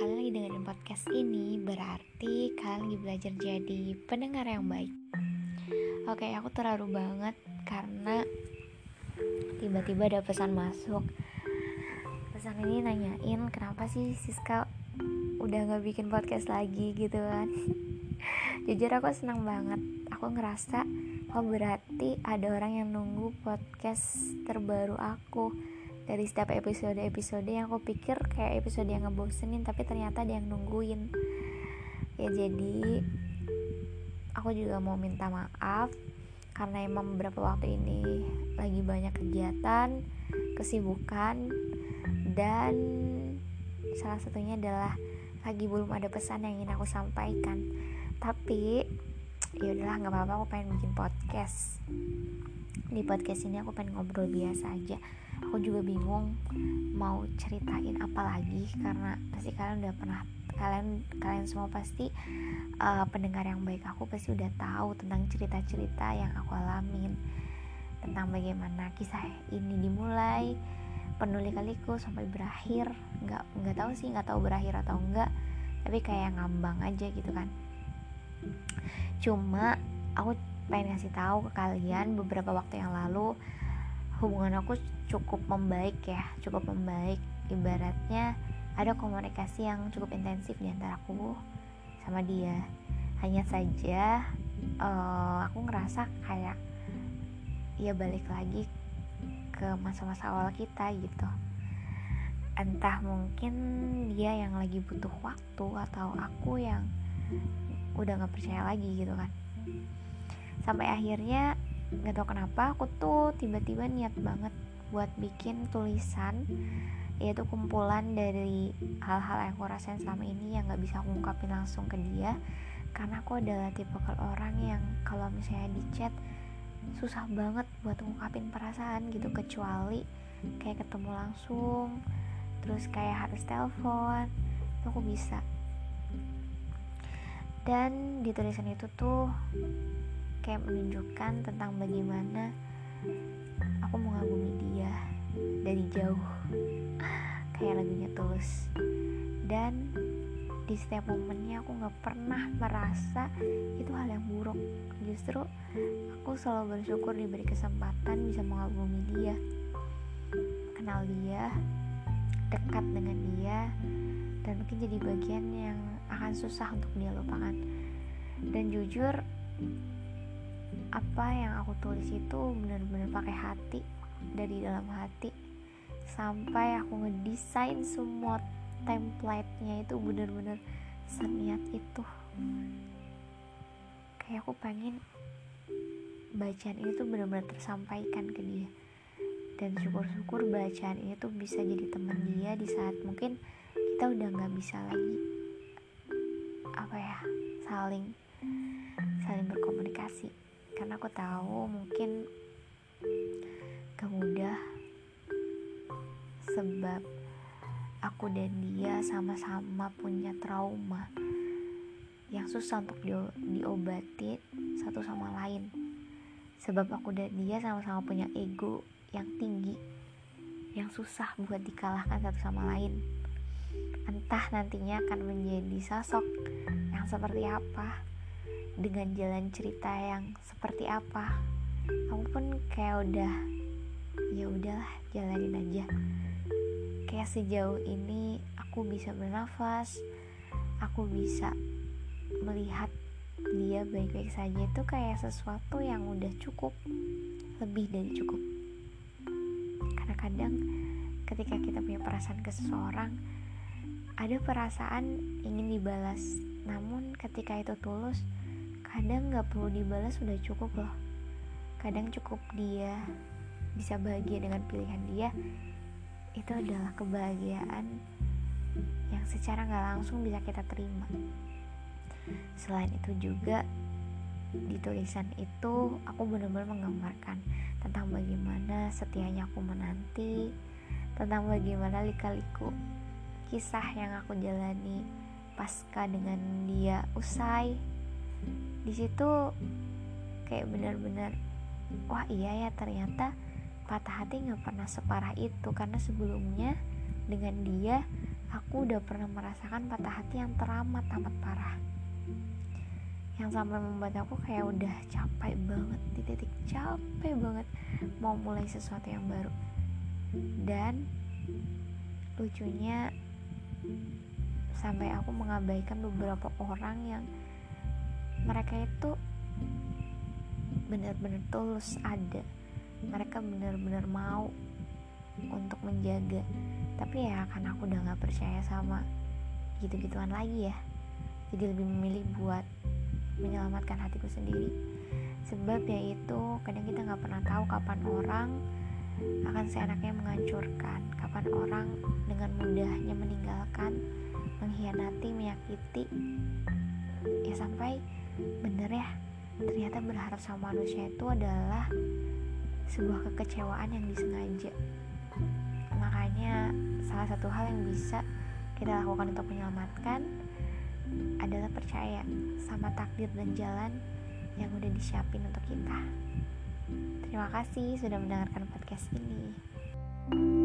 kalian lagi dengerin podcast ini, berarti kalian lagi belajar jadi pendengar yang baik. Oke, aku terharu banget karena tiba-tiba ada pesan masuk. Pesan ini nanyain kenapa sih Siska udah gak bikin podcast lagi gitu kan. Jujur aku senang banget. Aku ngerasa oh berarti ada orang yang nunggu podcast terbaru aku dari setiap episode-episode yang aku pikir kayak episode yang ngebosenin tapi ternyata ada yang nungguin. Ya jadi aku juga mau minta maaf karena emang beberapa waktu ini lagi banyak kegiatan kesibukan dan salah satunya adalah lagi belum ada pesan yang ingin aku sampaikan. Tapi ya udahlah nggak apa-apa aku pengen bikin podcast. Di podcast ini aku pengen ngobrol biasa aja. Aku juga bingung mau ceritain apa lagi karena pasti kalian udah pernah kalian kalian semua pasti uh, pendengar yang baik aku pasti udah tahu tentang cerita-cerita yang aku alamin. Tentang bagaimana kisah ini dimulai penulis kaliku sampai berakhir. Nggak nggak tahu sih nggak tahu berakhir atau enggak tapi kayak ngambang aja gitu kan cuma aku pengen ngasih tahu ke kalian beberapa waktu yang lalu hubungan aku cukup membaik ya cukup membaik. Ibaratnya ada komunikasi yang cukup intensif di antara aku sama dia. Hanya saja uh, aku ngerasa kayak ya balik lagi ke masa-masa awal kita gitu. Entah mungkin dia yang lagi butuh waktu atau aku yang udah nggak percaya lagi gitu kan. Sampai akhirnya nggak tau kenapa aku tuh tiba-tiba niat banget buat bikin tulisan yaitu kumpulan dari hal-hal yang aku rasain selama ini yang nggak bisa aku ungkapin langsung ke dia. Karena aku adalah tipe orang yang kalau misalnya di chat susah banget buat ungkapin perasaan gitu. Kecuali kayak ketemu langsung terus kayak harus telepon itu aku bisa dan di tulisan itu tuh kayak menunjukkan tentang bagaimana aku mengagumi dia dari jauh. Kayak lagunya tulus. Dan di setiap momennya aku nggak pernah merasa itu hal yang buruk. Justru aku selalu bersyukur diberi kesempatan bisa mengagumi dia kenal dia dekat dengan dia dan mungkin jadi bagian yang akan susah untuk dia lupakan. Dan jujur apa yang aku tulis itu benar-benar pakai hati dari dalam hati. Sampai aku ngedesain semua template-nya itu benar-benar seniat itu. Kayak aku pengen bacaan ini tuh benar-benar tersampaikan ke dia dan syukur-syukur bacaan ini tuh bisa jadi teman dia di saat mungkin kita udah nggak bisa lagi apa ya saling saling berkomunikasi. Karena aku tahu mungkin gak mudah sebab aku dan dia sama-sama punya trauma yang susah untuk di diobati satu sama lain sebab aku dan dia sama-sama punya ego yang tinggi yang susah buat dikalahkan satu sama lain. Entah nantinya akan menjadi sosok yang seperti apa dengan jalan cerita yang seperti apa. Aku pun kayak udah ya udahlah jalanin aja. Kayak sejauh ini aku bisa bernafas aku bisa melihat dia baik-baik saja itu kayak sesuatu yang udah cukup lebih dari cukup. Karena kadang ketika kita punya perasaan ke seseorang ada perasaan ingin dibalas. Namun ketika itu tulus kadang gak perlu dibalas sudah cukup loh. Kadang cukup dia bisa bahagia dengan pilihan dia itu adalah kebahagiaan yang secara gak langsung bisa kita terima selain itu juga di tulisan itu aku benar-benar menggambarkan tentang bagaimana setianya aku menanti tentang bagaimana lika-liku kisah yang aku jalani pasca dengan dia usai. Di situ kayak benar-benar wah iya ya ternyata patah hati nggak pernah separah itu. Karena sebelumnya dengan dia aku udah pernah merasakan patah hati yang teramat amat parah yang sampai membuat aku kayak udah capek banget di titik capek banget mau mulai sesuatu yang baru. Dan lucunya sampai aku mengabaikan beberapa orang yang mereka itu benar-benar tulus ada. Mereka benar-benar mau untuk menjaga. Tapi ya karena aku udah gak percaya sama gitu-gituan lagi ya jadi lebih memilih buat menyelamatkan hatiku sendiri. Sebab yaitu kadang kita nggak pernah tahu kapan orang akan seenaknya menghancurkan kapan orang dengan mudahnya meninggalkan mengkhianati menyakiti. Ya sampai bener ya ternyata berharap sama manusia itu adalah sebuah kekecewaan yang disengaja. Makanya salah satu hal yang bisa kita lakukan untuk menyelamatkan adalah percaya sama takdir dan jalan yang udah disiapin untuk kita. Terima kasih sudah mendengarkan podcast ini. thank you